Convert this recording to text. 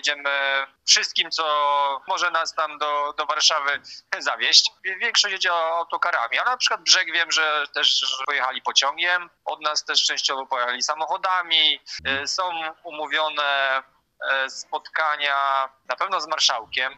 jedziemy wszystkim, co może nas tam do, do Warszawy zawieść. Większość jedzie autokarami, ale na przykład Brzeg wiem, że też pojechali pociągiem, od nas też częściowo pojechali samochodami. E, są umówione e, spotkania na pewno z marszałkiem.